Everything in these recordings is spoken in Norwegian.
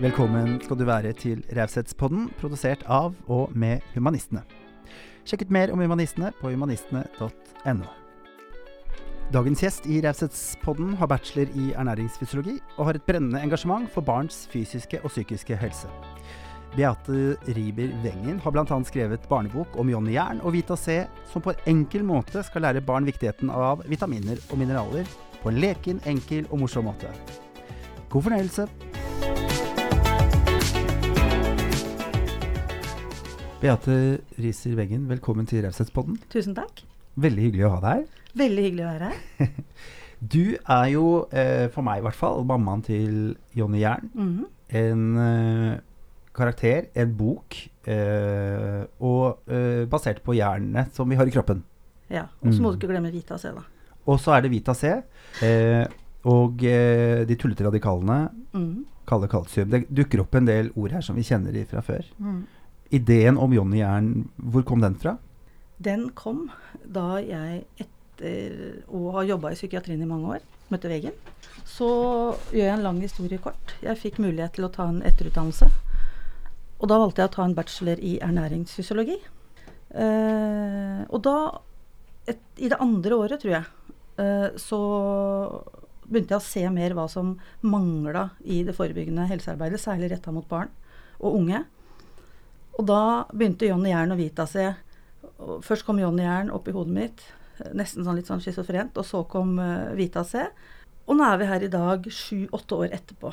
Velkommen skal du være til Raushetspodden, produsert av og med Humanistene. Sjekk ut mer om Humanistene på humanistene.no. Dagens gjest i Raushetspodden har bachelor i ernæringsfysiologi og har et brennende engasjement for barns fysiske og psykiske helse. Beate Riber Wengen har bl.a. skrevet barnebok om Johnny Jern og Vita C, som på en enkel måte skal lære barn viktigheten av vitaminer og mineraler på en leken, enkel og morsom måte. God fornøyelse. Beate Riser Weggen, velkommen til Raushetspodden. Tusen takk. Veldig hyggelig å ha deg her. Veldig hyggelig å være her. Du er jo, eh, for meg i hvert fall, mammaen til Jonny Jern. Mhm. En eh, karakter, en bok, eh, og eh, basert på jernet som vi har i kroppen. Ja, Og så må Mm. du ikke glemme Vita C, da. Og så er det Vita C, eh, og eh, de tullete radikalene Mm. Kalde kalsium. Det dukker opp en del ord her som vi kjenner fra før. Mhm. Ideen om Johnny Jern, hvor kom den fra? Den kom da jeg etter å ha jobba i psykiatrien i mange år, møtte veggen. Så gjør jeg en lang historie kort. Jeg fikk mulighet til å ta en etterutdannelse. Og da valgte jeg å ta en bachelor i ernæringsfysiologi. Eh, og da, et, i det andre året, tror jeg, eh, så begynte jeg å se mer hva som mangla i det forebyggende helsearbeidet, særlig retta mot barn og unge. Og da begynte Johnny Jern og Vita seg Først kom Johnny Jern opp i hodet mitt, eh, nesten sånn litt sånn schizofrent, og så kom uh, Vita C. Og nå er vi her i dag, sju-åtte år etterpå.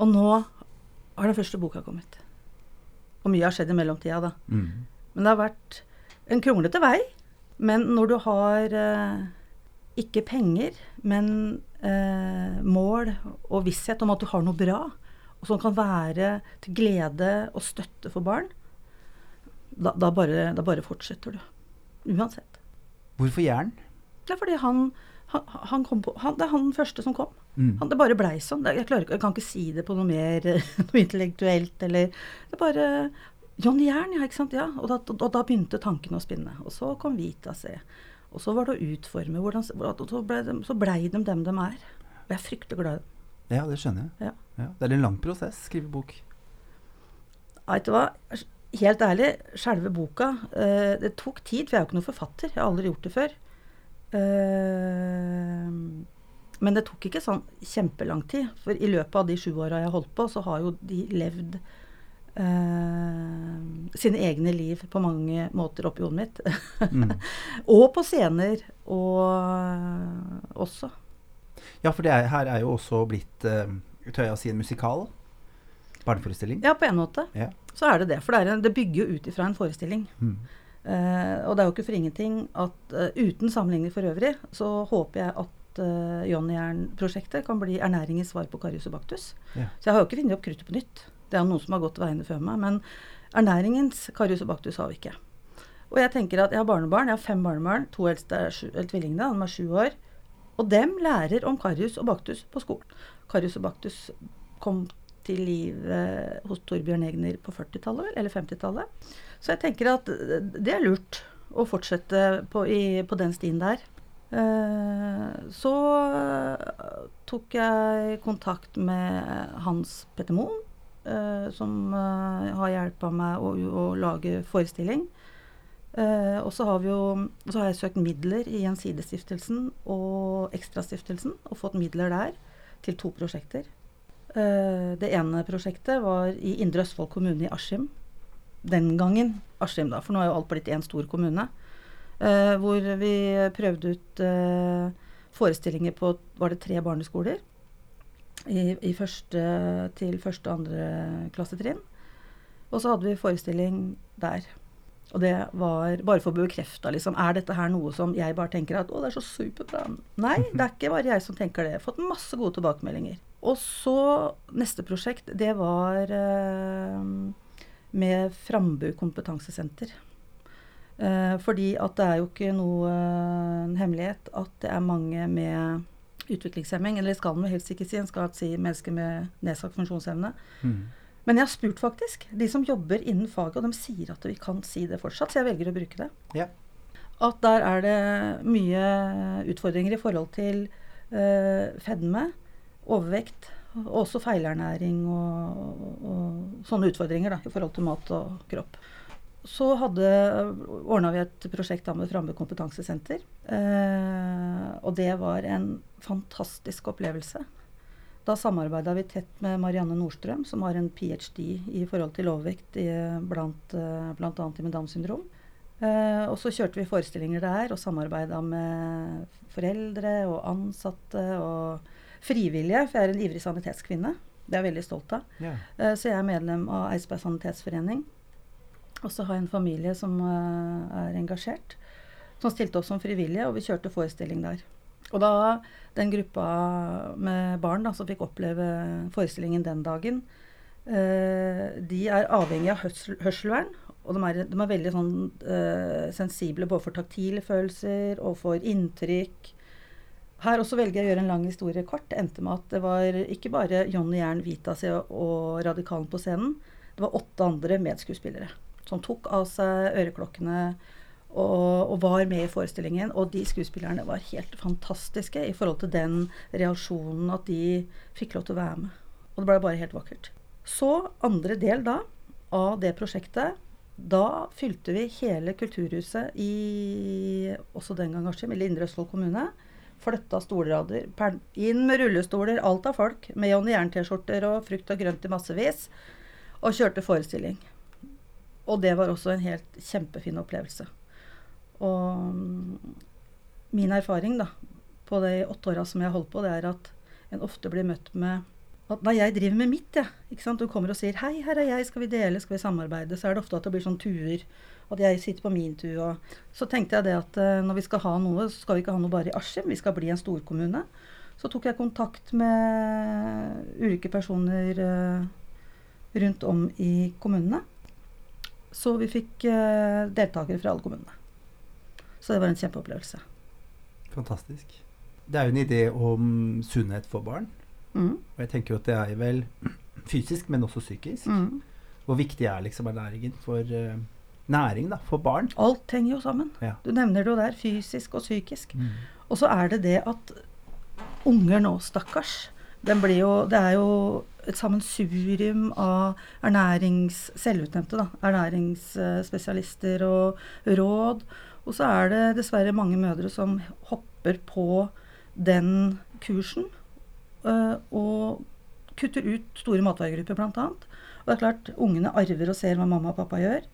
Og nå har den første boka kommet. Og mye har skjedd i mellomtida, da. Mm. Men det har vært en kronglete vei. Men når du har eh, ikke penger, men eh, mål og visshet om at du har noe bra, og som kan være til glede og støtte for barn, da, da, bare, da bare fortsetter du. Uansett. Hvorfor jern? Det er fordi han, han, han kom på han, Det er han første som kom. Mm. Han, det bare blei sånn. Jeg, klarer, jeg kan ikke si det på noe mer noe intellektuelt eller Det bare John Jern, ja, ikke sant. Ja. Og, da, og da begynte tankene å spinne. Og så kom Vita C. Og så var det å utforme hvordan, så blei de, ble de dem de er. Og jeg er fryktelig glad i dem. Ja, det skjønner jeg. Ja. Ja, det er en lang prosess, skrive bok. Vet du hva? Helt ærlig, selve boka uh, Det tok tid, for jeg er jo ikke noen forfatter. Jeg har aldri gjort det før. Uh, men det tok ikke sånn kjempelang tid. For i løpet av de sju åra jeg holdt på, så har jo de levd Uh, sine egne liv på mange måter oppi hodet mitt. Mm. og på scener og også. Ja, for det er, her er jo også blitt, eh, tør jeg å si, en musikal. Barneforestilling. Ja, på en måte. Ja. Så er det det. For det, en, det bygger jo ut ifra en forestilling. Mm. Uh, og det er jo ikke for ingenting at uh, uten sammenligning for øvrig, så håper jeg at uh, Johnny Jern-prosjektet kan bli ernæringens svar på Karius og Baktus. Ja. Så jeg har jo ikke funnet opp kruttet på nytt. Det er noen som har gått veiene før meg. Men ernæringens Karius og Baktus har vi ikke. Og jeg tenker at jeg har barnebarn. Jeg har fem barnebarn. To eldste er sju, tvillingene. De er sju år. Og dem lærer om Karius og Baktus på skolen. Karius og Baktus kom til live hos Torbjørn Egner på 40-tallet, eller 50-tallet. Så jeg tenker at det er lurt å fortsette på, i, på den stien der. Eh, så tok jeg kontakt med Hans Petter Moen, eh, som eh, har hjelpa meg å, å lage forestilling. Eh, og så har, har jeg søkt midler i Gjensidigestiftelsen og Ekstrastiftelsen, og fått midler der til to prosjekter. Uh, det ene prosjektet var i Indre Østfold kommune i Askim. Den gangen Askim, da, for nå er jo alt blitt én stor kommune. Uh, hvor vi prøvde ut forestillinger på var det tre barneskoler. I, i første til første og andre klassetrinn. Og så hadde vi forestilling der. Og det var bare for å bekrefte, liksom. Er dette her noe som jeg bare tenker at å, det er så superbra? Nei, det er ikke bare jeg som tenker det. Jeg har fått masse gode tilbakemeldinger. Og så neste prosjekt, det var eh, med Frambu kompetansesenter. Eh, fordi at det er jo ikke noe eh, hemmelighet at det er mange med utviklingshemming, eller det skal man helst ikke si, en skal si mennesker med nedsatt funksjonsevne. Mm. Men jeg har spurt faktisk de som jobber innen faget, og de sier at vi kan si det fortsatt, så jeg velger å bruke det. Ja. At der er det mye utfordringer i forhold til øh, fedme, overvekt, Og også feilernæring og, og, og sånne utfordringer da, i forhold til mat og kropp. Så ordna vi et prosjekt da med Frambu kompetansesenter. Eh, og det var en fantastisk opplevelse. Da samarbeida vi tett med Marianne Nordstrøm, som har en ph.d. i forhold til overvekt i, blant bl.a. i med Downs syndrom. Eh, og så kjørte vi forestillinger der og samarbeida med foreldre og ansatte og frivillige, for jeg er en ivrig sanitetskvinne. Det er jeg veldig stolt av. Yeah. Eh, så jeg er medlem av Eidsberg sanitetsforening. Og så har jeg en familie som er engasjert, som stilte opp som frivillige, og vi kjørte forestilling der. Og da den gruppa med barn da, som fikk oppleve forestillingen den dagen, eh, de er avhengig av hørsel, hørselvern. Og de er, de er veldig sånn, eh, sensible både for taktile følelser og for inntrykk. Her også velger jeg å gjøre en lang historie kort. Det endte med at det var ikke bare Johnny Jern, Vitas og Radikalen på scenen. Det var åtte andre medskuespillere som tok av seg øreklokkene og, og, var med i forestillingen. Og de skuespillerne var helt fantastiske i forhold til den reaksjonen at de fikk lov til å være med. Og det ble bare helt vakkert. Så andre del da av det prosjektet. Da fylte vi hele kulturhuset i også den gang Askim, eller Indre Østfold kommune. Flytta stolrader. Inn med rullestoler, alt av folk. Med Johnny Jern-T-skjorter og frukt og grønt i massevis. Og kjørte forestilling. Og det var også en helt kjempefin opplevelse. Og min erfaring da, på de åtte åra som jeg har holdt på, det er at en ofte blir møtt med at når jeg driver med mitt, ja, ikke sant, du kommer og sier 'Hei, her er jeg, skal vi dele, skal vi samarbeide?' Så er det ofte at det blir sånn tuer. At jeg sitter på min tur. Og så tenkte jeg det at uh, når vi skal ha noe, så skal vi ikke ha noe bare i Askim. Vi skal bli en storkommune. Så tok jeg kontakt med ulike personer uh, rundt om i kommunene. Så vi fikk uh, deltakere fra alle kommunene. Så det var en kjempeopplevelse. Fantastisk. Det er jo en idé om sunnhet for barn. Mm. Og jeg tenker jo at det er vel fysisk, men også psykisk. Mm. Hvor viktig er liksom ernæringen for uh, næring da, for barn? Alt henger jo sammen. Ja. Du nevner det jo der. Fysisk og psykisk. Mm. Og så er det det at unger nå, stakkars jo, Det er jo et sammensurium av ernærings... Selvutnevnte, da. Ernæringsspesialister og råd. Og så er det dessverre mange mødre som hopper på den kursen øh, og kutter ut store matvaregrupper, bl.a. Og det er klart, ungene arver og ser hva mamma og pappa gjør.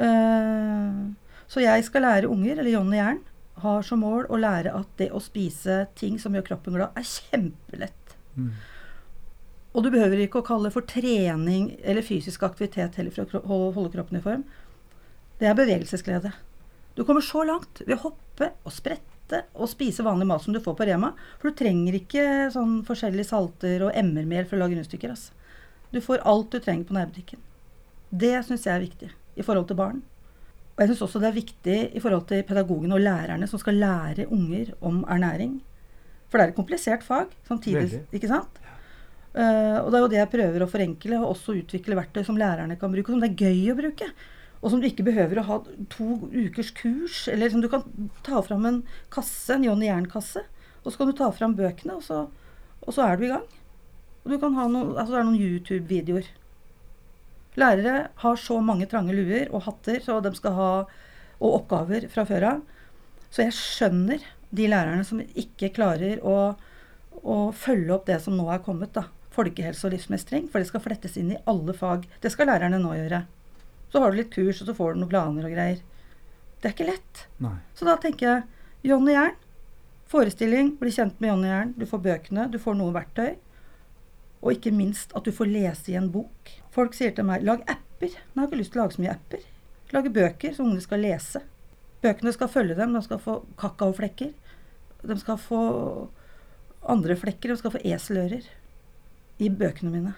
Uh, så jeg skal lære unger, eller Jonny Jern, har som mål å lære at det å spise ting som gjør kroppen glad, er kjempelett. Mm. Og du behøver ikke å kalle det for trening eller fysisk aktivitet heller for å holde kroppen i form. Det er bevegelsesglede. Du kommer så langt ved å hoppe og sprette og spise vanlig mat som du får på Rema. For du trenger ikke sånn forskjellige salter og emmermel for å lage rundstykker. Altså. Du får alt du trenger på nærbutikken. Det syns jeg er viktig i forhold til barn. Og jeg syns også det er viktig i forhold til pedagogene og lærerne som skal lære unger om ernæring. For det er et komplisert fag samtidig, Veldig. ikke sant? Uh, og det er jo det jeg prøver å forenkle, og også utvikle verktøy som lærerne kan bruke, som det er gøy å bruke. Og som du ikke behøver å ha to ukers kurs. Eller som du kan ta fram en kasse, en Johnny Jern-kasse, og så kan du ta fram bøkene, og så, og så er du i gang. Og du kan ha noen, altså det er noen YouTube-videoer. Lærere har så mange trange luer og hatter så de skal ha, og oppgaver fra før av. Så jeg skjønner de lærerne som ikke klarer å, å følge opp det som nå er kommet. da, Folkehelse og livsmestring. For det skal flettes inn i alle fag. Det skal lærerne nå gjøre. Så har du litt kurs, og så får du noen planer og greier. Det er ikke lett. Nei. Så da tenker jeg Johnny Jern. Forestilling, bli kjent med Johnny Jern. Du får bøkene, du får noe verktøy. Og ikke minst at du får lese i en bok. Folk sier til meg 'lag apper'. Men jeg har ikke lyst til å lage så mye apper. Lage bøker som ungene skal lese. Bøkene skal følge dem. De skal få kakaoflekker. De skal få andre flekker. De skal få eselører i bøkene mine.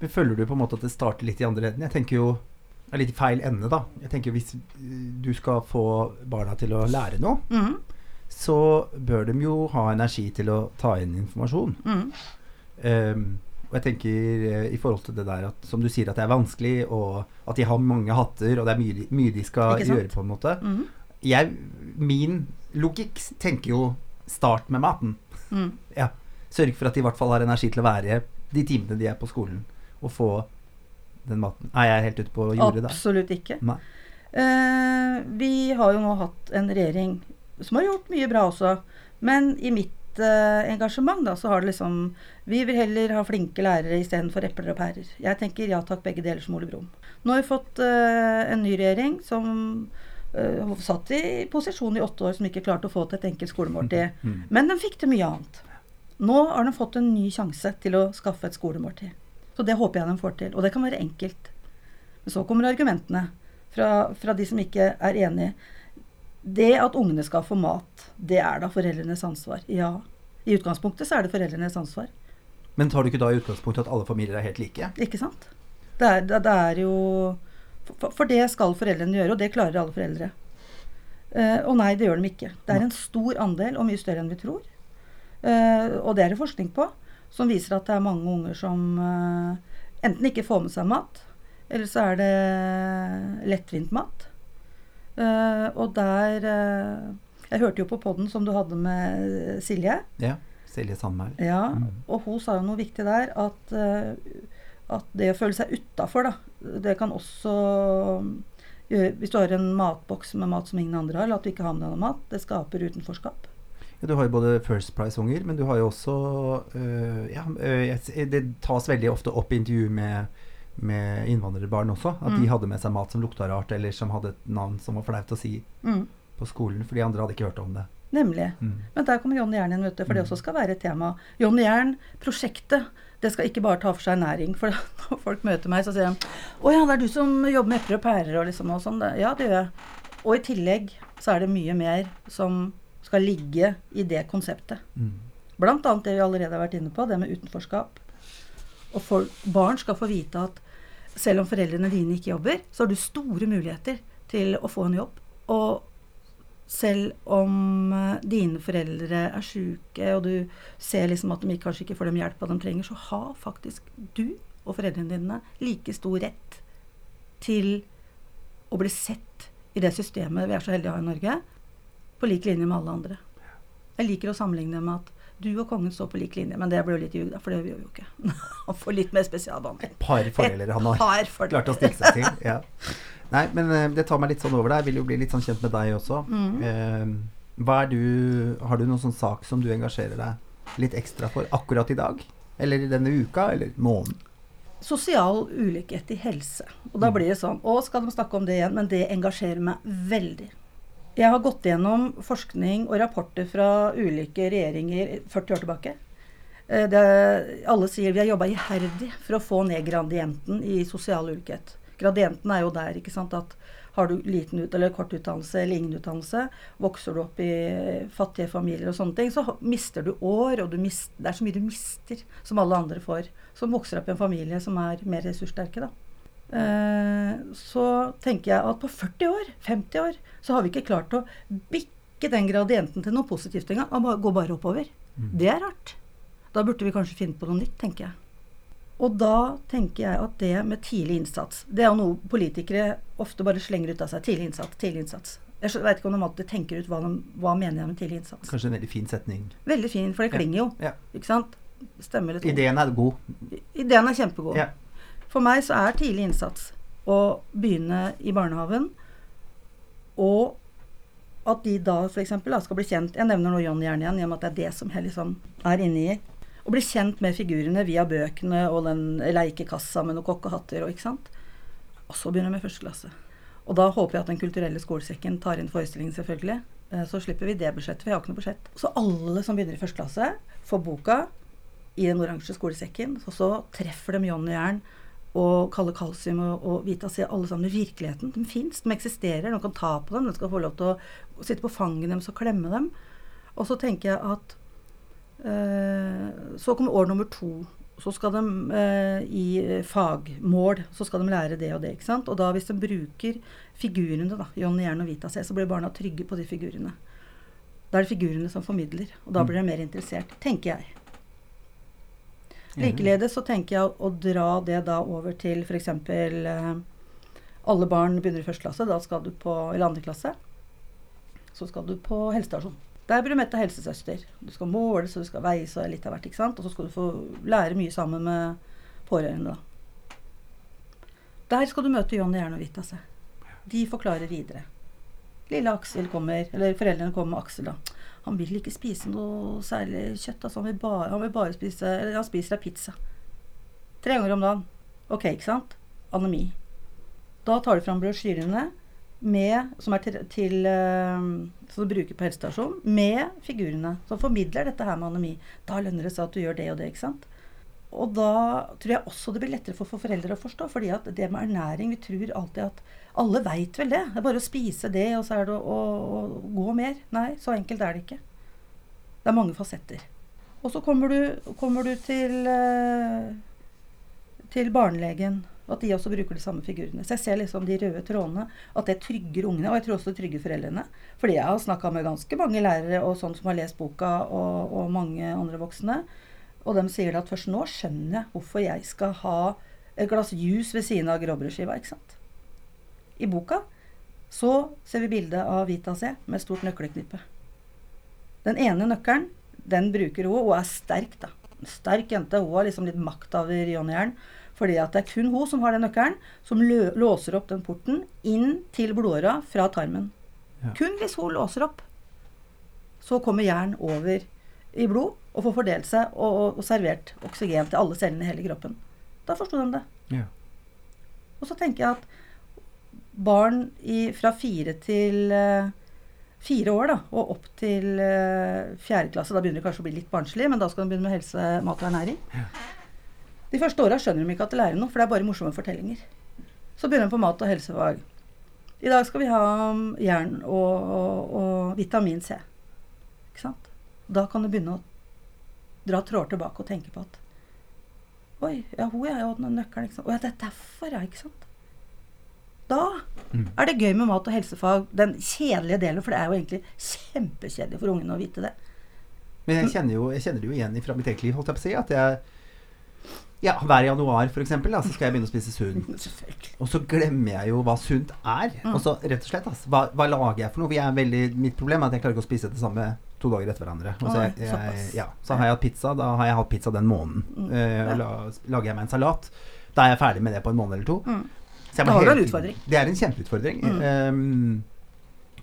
Men Føler du på en måte at det starter litt i andre enden? Jeg tenker jo er litt feil ende, da. Jeg tenker Hvis du skal få barna til å lære noe, mm. så bør de jo ha energi til å ta inn informasjon. Mm. Um, og jeg tenker uh, i forhold til det der at som du sier at det er vanskelig, og at de har mange hatter, og det er mye, mye de skal gjøre, på en måte. Mm. Jeg, min logikk tenker jo start med maten. Mm. Ja. Sørg for at de i hvert fall har energi til å være de timene de er på skolen, og få den maten. Er jeg helt ute på jordet da? Absolutt ikke. Eh, vi har jo nå hatt en regjering som har gjort mye bra også. Men i mitt eh, engasjement da, så har det liksom Vi vil heller ha flinke lærere istedenfor epler og pærer. Jeg tenker ja takk, begge deler som Ole Brumm. Nå har vi fått eh, en ny regjering som eh, satt i posisjon i åtte år, som ikke klarte å få til et enkelt skolemåltid. Mm. Men den fikk til mye annet. Nå har den fått en ny sjanse til å skaffe et skolemåltid. Så det håper jeg de får til. Og det kan være enkelt. Men så kommer argumentene fra, fra de som ikke er enige. Det at ungene skal få mat, det er da foreldrenes ansvar. Ja. I utgangspunktet så er det foreldrenes ansvar. Men tar du ikke da i utgangspunktet at alle familier er helt like? Ikke sant? Det er, det, det er jo for, for det skal foreldrene gjøre, og det klarer alle foreldre. Eh, og nei, det gjør de ikke. Det er en stor andel, og mye større enn vi tror. Eh, og det er det forskning på, som viser at det er mange unger som eh, enten ikke får med seg mat, eller så er det lettvint mat. Eh, og der eh, Jeg hørte jo på poden som du hadde med Silje. Ja. Silje Sandberg. Ja, Mm. og hun sa jo noe viktig der, at, at det å føle seg utafor, da, det kan også gjøre Hvis du har en matboks med mat som ingen andre har, eller at du ikke har med deg noe mat, det skaper utenforskap. Du har jo både First Price-unger, men du har jo også øh, ja, øh, Det tas veldig ofte opp i intervju med, med innvandrerbarn også. At de Mm. hadde med seg mat som lukta rart, eller som hadde et navn som var flaut å si Mm, på skolen, for de andre hadde ikke hørt om det. nemlig. Mm. Men der kommer Jonny Jern inn, vet du, for det Mm. også skal være et tema. Jonny Jern, prosjektet, det skal ikke bare ta for seg næring. For når folk møter meg, så sier de 'Å ja, det er du som jobber med epler og pærer og liksom og sånn'. Ja, det gjør jeg. Og i tillegg så er det mye mer som skal ligge i det konseptet. Mm. Blant annet det vi allerede har vært inne på, det med utenforskap. Og for, barn skal få vite at selv om foreldrene dine ikke jobber, så har du store muligheter til å få en jobb. Og selv om eh, dine foreldre er sjuke, og du ser liksom at de kanskje ikke får den hjelpa de trenger, så har faktisk du og foreldrene dine like stor rett til å bli sett i det systemet vi er så heldige å ha i Norge, på lik linje med alle andre. Jeg liker å sammenligne med at du og kongen står på lik linje, men det blir jo litt ljug, da, for det gjør vi jo ikke. Han får litt mer spesialbehandling. Par fordeler han har fordeler. klart å stikke seg til. Ja. Nei, men øh, det tar meg litt sånn over deg. Jeg vil jo bli litt sånn kjent med deg også. Mm. Eh, du Har du noen sånn sak som du engasjerer deg litt ekstra for akkurat i dag? Eller i denne uka? Eller måneden? Sosial ulikhet i helse. Og da Mm. blir det sånn Å, skal de snakke om det igjen? Men det engasjerer meg veldig. Jeg har gått gjennom forskning og rapporter fra ulike regjeringer 40 år tilbake. Eh, Det, alle sier vi har jobba iherdig for å få ned gradienten i sosial ulikhet. Gradienten er jo der, ikke sant, at har du liten ut, eller kort utdannelse eller ingen utdannelse, vokser du opp i fattige familier og sånne ting, så mister du år, og du mist, det er så mye du mister som alle andre får, som vokser opp i en familie som er mer ressurssterke, da. Eh, så tenker jeg at på 40 år, 50 år, så har vi ikke klart å bikke den gradienten til noe positivt engang. Han går bare oppover. Mm. Det er rart. Da burde vi kanskje finne på noe nytt, tenker jeg. Og da tenker jeg at det med tidlig innsats Det er jo noe politikere ofte bare slenger ut av seg. Tidlig innsats, tidlig innsats. Jeg veit ikke om de alltid tenker ut hva, de, hva mener jeg med tidlig innsats. Kanskje en veldig fin setning. Veldig fin, for det klinger jo. Ja. Ikke sant? Stemmer litt. Ideen er god. Ideen er kjempegod. Ja. For meg så er tidlig innsats å begynne i barnehagen, og at de da f.eks. skal bli kjent Jeg nevner nå John gjerne igjen, i og med at det er det som jeg liksom er inni i. Å bli kjent med figurene via bøkene og den leikekassa med noen kokkehatter og ikke sant. Og så begynner vi med første klasse. Og da håper jeg at Den kulturelle skolesekken tar inn forestillingen, selvfølgelig. Eh, Så slipper vi det budsjettet, for jeg har ikke noe budsjett. Så alle som begynner i første klasse, får boka i den oransje skolesekken. Og så treffer de John Jern og Kalle Kalsium og, og Vita C, alle sammen virkeligheten. De fins, de eksisterer, noen kan ta på dem, de skal få lov til å sitte på fanget deres og klemme dem. Og så tenker jeg at øh, Så kommer år nummer to. Så skal de eh, i fagmål så skal de lære det og det. ikke sant? Og da hvis de bruker figurene, da, Johnny Jern og Vita C, så blir barna trygge på de figurene. Da er det figurene som formidler, og da blir de mer interessert, tenker jeg. Likeledes så tenker jeg å, dra det da over til f.eks. Eh, alle barn begynner i første klasse. Da skal du på eller andre klasse. Så skal du på helsestasjon. Der blir du møtt av helsesøster. Du skal måles og du skal veies og litt av hvert. ikke sant? Og så skal du få lære mye sammen med pårørende. da. Der skal du møte Jonny Jern og Vita seg. De forklarer videre. Lille Aksel kommer, eller foreldrene kommer med Aksel, da. Han vil ikke spise noe særlig kjøtt. altså Han vil bare, han vil bare spise eller han spiser av pizza. Tre ganger om dagen. Ok, ikke sant? Anemi. Da tar du fram brosjyrene med, som er til, til uh, som du bruker på helsestasjonen, med figurene. Som formidler dette her med anemi. Da lønner det seg at du gjør det og det. ikke sant? Og da tror jeg også det blir lettere for, for foreldre å forstå. fordi at det med ernæring Vi tror alltid at alle veit vel det. Det er bare å spise det, og så er det å, å, å, gå mer. Nei, så enkelt er det ikke. Det er mange fasetter. Og så kommer du, kommer du til, uh, til barnelegen. At de også bruker de samme figurene. Så jeg ser liksom de røde trådene. At det trygger ungene. Og jeg tror også det trygger foreldrene. Fordi jeg har snakka med ganske mange lærere og sånn som har lest boka, og, og mange andre voksne. Og de sier at først nå skjønner jeg hvorfor jeg skal ha et glass juice ved siden av gråbrødskiva. ikke sant? I boka så ser vi bildet av Vita C med stort nøkkelknippe. Den ene nøkkelen den bruker hun, og er sterk. da. Sterk jente. Hun har liksom litt makt over Jonny Jern. Fordi at det er kun hun som har den nøkkelen, som låser opp den porten inn til blodåra fra tarmen. Ja. Kun hvis hun låser opp, så kommer jern over i blod og får fordelt seg og, og, og, servert oksygen til alle cellene i hele kroppen. Da forsto de det. Ja. Og så tenker jeg at barn i, fra fire til uh, fire år da, og opp til uh, fjerde klasse Da begynner det kanskje å bli litt barnslig, men da skal de begynne med helse, mat og ernæring. Ja. De første åra skjønner de ikke at de lærer noe, for det er bare morsomme fortellinger. Så begynner de på mat og helsefag. I dag skal vi ha jern og, og, og vitamin C. Ikke sant? Da kan du begynne å dra tråder tilbake og tenke på at Oi, ja, hun er jo den nøkkelen. Ikke sant? Å ja, det er derfor, ja. Ikke sant? Da mm. er det gøy med mat og helsefag. Den kjedelige delen, for det er jo egentlig kjempekjedelig for ungene å vite det. Men jeg kjenner, jo, jeg kjenner det jo igjen fra mitt eget liv, holdt jeg på å si. At jeg ja, hver januar for eksempel, så skal jeg begynne å spise sunt. Og så glemmer jeg jo hva sunt er. Mm. Og så rett og slett, altså, hva, hva, lager jeg for noe? Jeg veldig, mitt problem er at jeg klarer ikke å spise det samme to dager etter hverandre. Og så, jeg, jeg, ja, så har jeg hatt pizza. Da har jeg hatt pizza den måneden. Mm, og la, lager jeg meg en salat. Da er jeg ferdig med det på en måned eller to. Mm. Så det du en utfordring. Det er en kjempeutfordring. Mm. Um,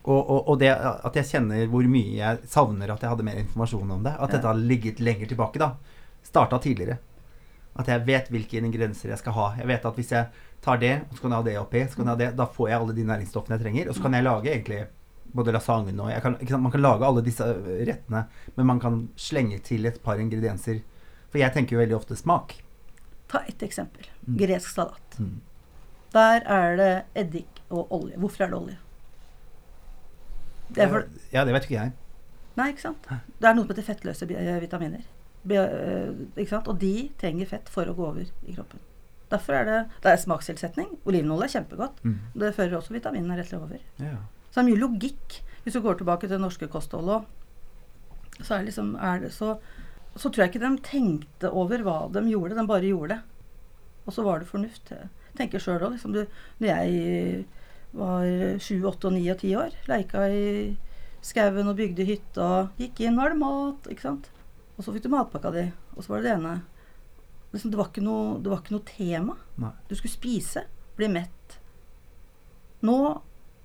og, og, og, det at jeg kjenner hvor mye jeg savner at jeg hadde mer informasjon om det. At dette har ligget lenger tilbake, da. Starta tidligere. At jeg vet hvilke ingredienser jeg skal ha. Jeg vet at hvis jeg tar det, og så kan jeg ha det oppi, så kan jeg ha det, da får jeg alle de næringsstoffene jeg trenger. Og så kan jeg lage egentlig både lasagne og kan, sant, Man kan lage alle disse øh, rettene, men man kan slenge til et par ingredienser. For jeg tenker jo veldig ofte smak. Ta et eksempel. Mm. Gresk salat. Mm. Der er det eddik og olje. Hvorfor er det olje? Det er for, ja, det vet ikke jeg. Nei, ikke sant. Det er noe som heter fettløse vitaminer. Øh, ikke sant? Og de trenger fett for å gå over i kroppen. Derfor er det, det er smakstilsetning. Olivenolje er kjempegodt. Mm. Det fører også vitaminene rett over. Ja. Så det er mye logikk. Hvis du går tilbake til det norske kostholdet så er, liksom, er det så, så tror jeg ikke de tenkte over hva de gjorde. De bare gjorde det. Og så var det fornuft. Tenker sjøl òg. Liksom, når jeg var sju, åtte, ni og ti år, leika i skauen og bygde hytta, gikk inn, var det mat. ikke sant? Og så fikk du matpakka di, og så var det det ene. Liksom, det, var ikke noe, det var ikke noe tema. Nei. Du skulle spise, bli mett. Nå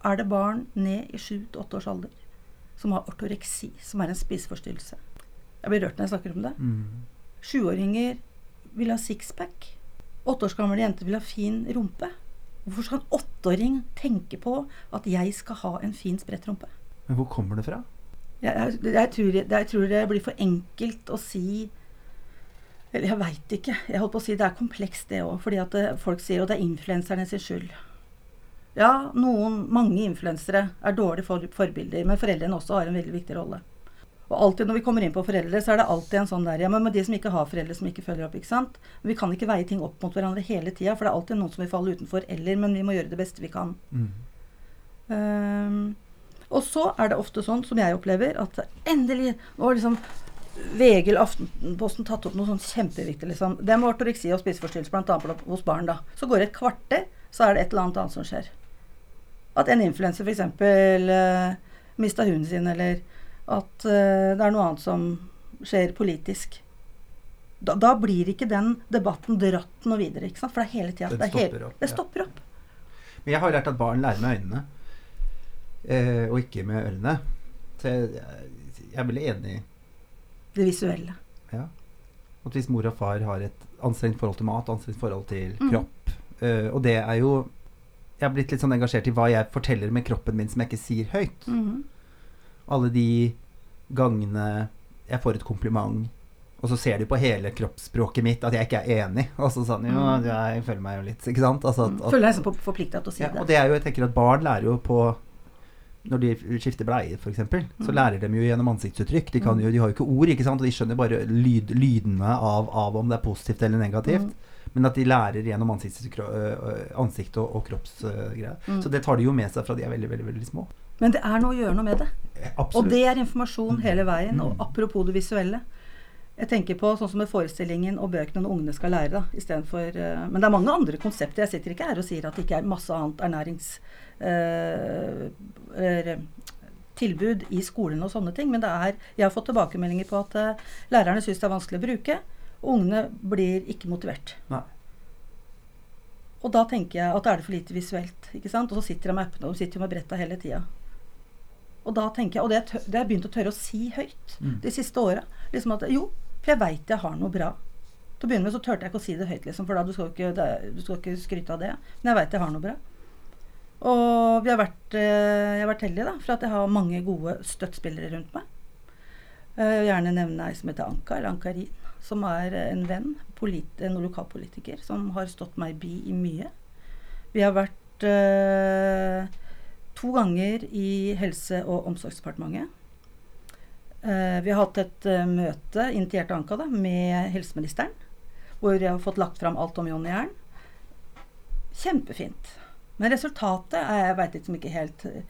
er det barn ned i 7-8 års alder som har ortoreksi, som er en spiseforstyrrelse. Jeg blir rørt når jeg snakker om det. Mm. Sjuåringer vil ha sixpack. Åtte års gamle jenter vil ha fin rumpe. Hvorfor skal en åtteåring tenke på at jeg skal ha en fin spredt rumpe? Men hvor kommer det fra? Jeg, jeg, jeg, tror, jeg tror, det blir for enkelt å si Eller jeg veit ikke. Jeg holdt på å si Det er komplekst, det òg. Fordi at det, folk sier at det er influenserne sin skyld. Ja, noen, mange influensere er dårlige for, forbilder, men foreldrene også har en veldig viktig rolle. Og alltid når vi kommer inn på foreldre, så er det alltid en sånn der Ja, men med de som ikke har foreldre som ikke følger opp, ikke sant. Vi kan ikke veie ting opp mot hverandre hele tida, for det er alltid noen som vil falle utenfor, eller Men vi må gjøre det beste vi kan. Mm. Um, og så er det ofte sånn, som jeg opplever, at endelig Nå har liksom VG eller Aftenposten tatt opp noe sånn kjempeviktig, liksom. Det med ortoreksi og spiseforstyrrelse, bl.a. hos barn, da. Så går det et kvarter, så er det et eller annet annet som skjer. At en influenser f.eks. Uh, mista hunden sin, eller at eh, det er noe annet som skjer politisk. Da, da blir ikke den debatten dratt noe videre. ikke sant? For det er hele tida. Det, er stopper opp, det ja. stopper opp. Men jeg har lært at barn lærer med øynene, eh, og ikke med ørene. Så jeg, jeg er veldig enig i Det visuelle. ja. at hvis mor og far har et anstrengt forhold til mat, anstrengt forhold til Mm. kropp eh, Og det er jo Jeg har blitt litt sånn engasjert i hva jeg forteller med kroppen min som jeg ikke sier høyt. Mhm. Alle de gangene jeg får et kompliment, og så ser de på hele kroppsspråket mitt at jeg ikke er enig. Og så sånn Jo, Mm. jeg føler meg jo litt Ikke sant? Altså, at, at, Føler deg så forplikta til å si ja, det. og det er jo, jeg tenker at barn lærer jo på når de skifter bleie, f.eks., så Mm. lærer de jo gjennom ansiktsuttrykk. De, kan Mm. jo, de har jo ikke ord, ikke sant? og de skjønner bare lyd, lydene av, av om det er positivt eller negativt. Mm. Men at de lærer gjennom ansikts, øh, ansikt og, og kroppsgreier. Mm. Så det tar de jo med seg fra de er veldig, veldig, veldig små. Men det er noe å gjøre noe med det. Og det er informasjon hele veien. Og Mm. apropos det visuelle. Jeg tenker på sånn som med forestillingen og bøkene når ungene skal lære. da, i stedet for, eh, Men det er mange andre konsepter. Jeg sitter ikke her og sier at det ikke er masse annet ernærings... uh, eller, tilbud i skolen og sånne ting. Men det er, jeg har fått tilbakemeldinger på at uh, lærerne syns det er vanskelig å bruke. Og ungene blir ikke motivert. Nei. Og da tenker jeg at da er det for lite visuelt. ikke sant? Og så sitter de med appene og de sitter jo med bretta hele tida. Og da tenker jeg, og det har jeg tør- det har jeg begynt å tørre å si høyt Mm. de siste åra. Liksom at jo, for jeg veit jeg har noe bra. Til å begynne med så turte jeg ikke å si det høyt, liksom, for da du skal ikke, det, du skal ikke skryte av det. Men jeg veit jeg har noe bra. Og vi har vært, eh, jeg har vært heldig da, for at jeg har mange gode støttspillere rundt meg. Eh, Jeg vil gjerne nevne ei som heter Anka, eller Ankarin, som er en venn, polit, en lokalpolitiker, som har stått meg bi i mye. Vi har vært eh, to ganger i Helse- og omsorgsdepartementet. Eh, vi har hatt et eh, møte, initiert av Anka, da, med helseministeren, hvor jeg har fått lagt fram alt om Jonny Jern. Kjempefint. Men resultatet er jeg veit liksom ikke helt eh,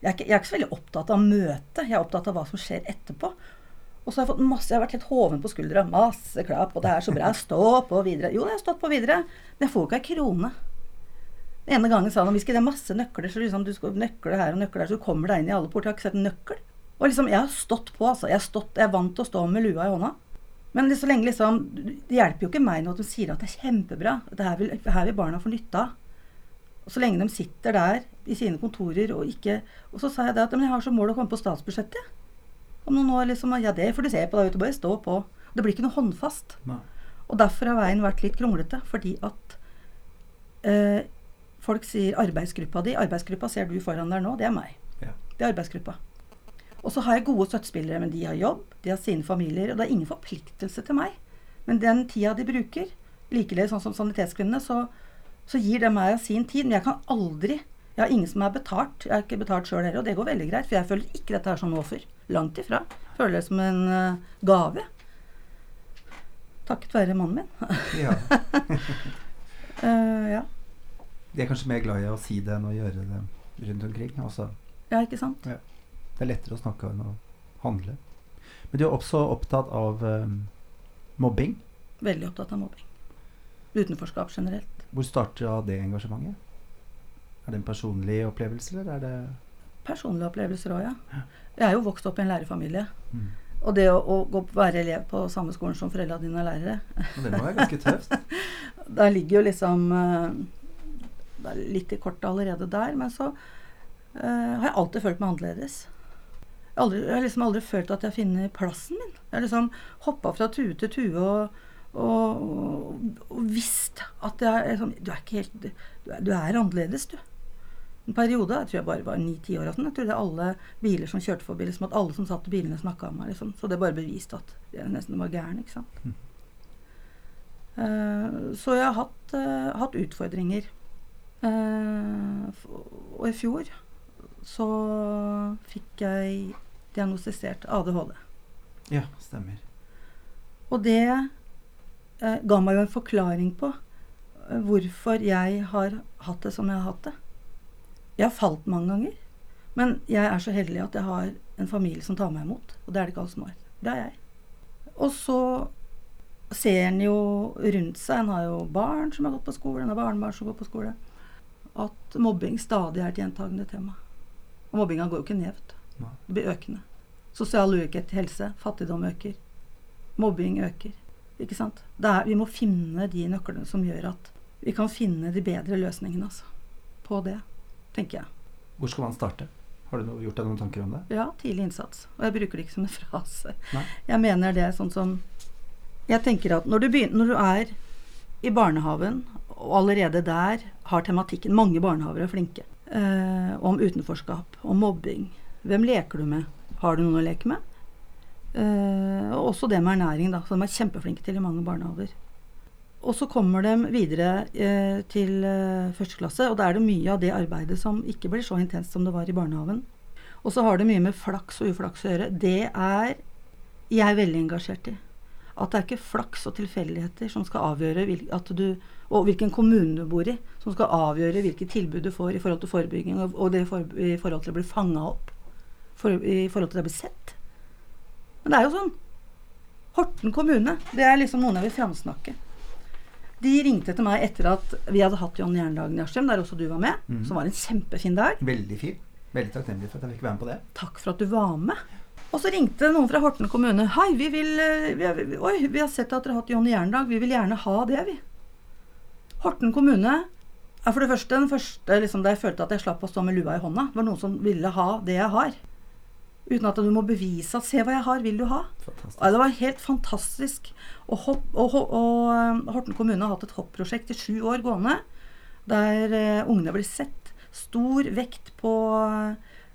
jeg er, ikke, jeg er ikke så veldig opptatt av møtet, jeg er opptatt av hva som skjer etterpå. Og så har jeg fått masse, jeg har vært litt hoven på skuldra. Masse klapp, og det er så bra. Stå på videre. Jo, jeg har stått på videre, men jeg får ikke ei krone. Den ene gangen sa han hvis ikke det er masse nøkler, så liksom du skal nøkler her og nøkler der, så du kommer deg inn i alle porter. Jeg har ikke sett en nøkkel. Og liksom, jeg har stått på, altså. Jeg, har stått, jeg er vant til å stå med lua i hånda. Men det, så lenge liksom Det hjelper jo ikke meg nå at de sier at det er kjempebra. Det her vil, her vil barna få nytte av. Og så lenge de sitter der i sine kontorer og ikke Og så sa jeg det at men jeg har som mål å komme på statsbudsjettet. Om noen år liksom Ja, det får du se på, da. Bare stå på. Det blir ikke noe håndfast. Nei. Og derfor har veien vært litt kronglete. Fordi at eh, folk sier arbeidsgruppa di. Arbeidsgruppa ser du foran der nå. Det er meg. Ja. Det er arbeidsgruppa. Og så har jeg gode støttespillere, men de har jobb, de har sine familier, og det er ingen forpliktelse til meg. Men den tida de bruker, likeledes sånn som Sanitetskvinnene, så, så gir det meg sin tid. Men jeg kan aldri Jeg har ingen som er betalt. Jeg er ikke betalt sjøl heller, og det går veldig greit. For jeg føler ikke dette her som noe offer. Langt ifra. Føler det som en eh, gave. Takket være mannen min. Ja. uh, ja. De er kanskje mer glad i å si det enn å gjøre det rundt omkring. Også. ja, ikke sant? det er lettere å snakke enn å handle. Men du er også opptatt av um, mobbing. Veldig opptatt av mobbing. Utenforskap generelt. Hvor starta det engasjementet? Er det en personlig opplevelse, eller er det Personlige opplevelser òg, ja. Jeg er jo vokst opp i en lærerfamilie. mm. Og det å, å gå, være elev på samme skolen som foreldra dine er lærere, det må være ganske tøft. der ligger jo liksom eh, Det er litt i kortet allerede der. Men så uh, har jeg alltid følt meg annerledes. Jeg aldri, jeg har liksom aldri følt at jeg funnet plassen min. Jeg har liksom hoppa fra tue til tue og, og, og, og visst at jeg er sånn Du er ikke helt Du er, du er annerledes, du. En periode, jeg tror jeg bare var ni-ti år, og sånn, jeg trodde alle biler som kjørte forbi, liksom at alle som satt i bilene, snakka om meg. Liksom. Så det bare beviste at jeg nesten var gæren. ikke sant? Mm. Uh, så jeg har hatt, uh, hatt utfordringer. Eh, og i fjor så fikk jeg diagnostisert ADHD. Ja, stemmer. Og det eh, ga meg jo en forklaring på eh, hvorfor jeg har hatt det som jeg har hatt det. Jeg har falt mange ganger, men jeg er så heldig at jeg har en familie som tar meg imot. Og det er det ikke alle som har. Det er jeg. Og så ser en jo rundt seg, en har jo barn som har gått på skole, en har barnebarn som går på skole, at mobbing stadig er et gjentagende tema. Og mobbinga går jo ikke ned. Det blir økende. Sosial ulikhet i helse, fattigdom øker. Mobbing øker. Ikke sant? Er, vi må finne de nøklene som gjør at vi kan finne de bedre løsningene altså, på det, tenker jeg. Hvor skal man starte? Har du gjort deg noen tanker om det? Ja, tidlig innsats. Og jeg bruker det ikke som en frase. Nei. Jeg mener det sånn som Jeg tenker at når du, begynner, når du er i barnehagen, og allerede der har tematikken Mange barnehager er flinke. Eh, om utenforskap, om mobbing. Hvem leker du med? Har du noen å leke med? Eh, og også det med ernæring, da, som de er kjempeflinke til i mange barnehager. Og så kommer de videre eh, til eh, første klasse, og da er det mye av det arbeidet som ikke blir så intenst som det var i barnehagen. Og så har det mye med flaks og uflaks å gjøre. Det er jeg veldig engasjert i. At det er ikke flaks og tilfeldigheter som skal avgjøre at du, og hvilken kommune du bor i, som skal avgjøre hvilke tilbud du får i forhold til forebygging, og, det for, i forhold til å bli fanga opp, for, i forhold til å bli sett. Men det er jo sånn. Horten kommune, det er liksom noen jeg vil framsnakke. De ringte til meg etter at vi hadde hatt John Jerndagen i Askim, der også du var med. Mm. Som var en kjempefin dag. Veldig fin. Veldig takknemlig for at jeg fikk være med på det. Takk for at du var med. Og så ringte noen fra Horten kommune. Hei, vi vil eh, vi har, Oi, vi har sett at dere har hatt John Jerndag. Vi vil gjerne ha det, vi. Horten kommune er for det første den første liksom, der jeg følte at jeg slapp å stå med lua i hånda. Det var noen som ville ha det jeg har. Uten at du må bevise at 'se hva jeg har, vil du ha'? Det var helt fantastisk. Og, hopp, og, og, eh, Horten kommune har hatt et hopp-prosjekt i sju år gående, der uh, ungene blir sett. Stor vekt på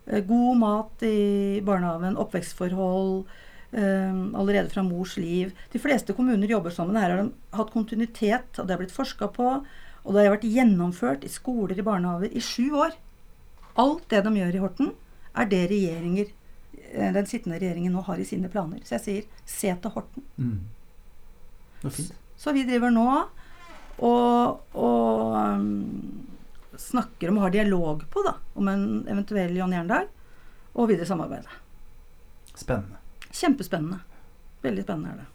god mat i barnehagen, oppvekstforhold, uh, allerede fra mors liv. De fleste kommuner jobber sammen. Her har de hatt kontinuitet, og det har blitt forska på. Og det har vært gjennomført i skoler i barnehager i sju år. Alt det de gjør i Horten, er det regjeringer Eh, den sittende regjeringen nå har i sine planer. Så jeg sier se til Horten. Mm. Det fint. Så vi driver nå og, og um, snakker om, har dialog på, da, om en eventuell John Jerndag, og videre samarbeide. Spennende. Kjempespennende. Veldig spennende er det.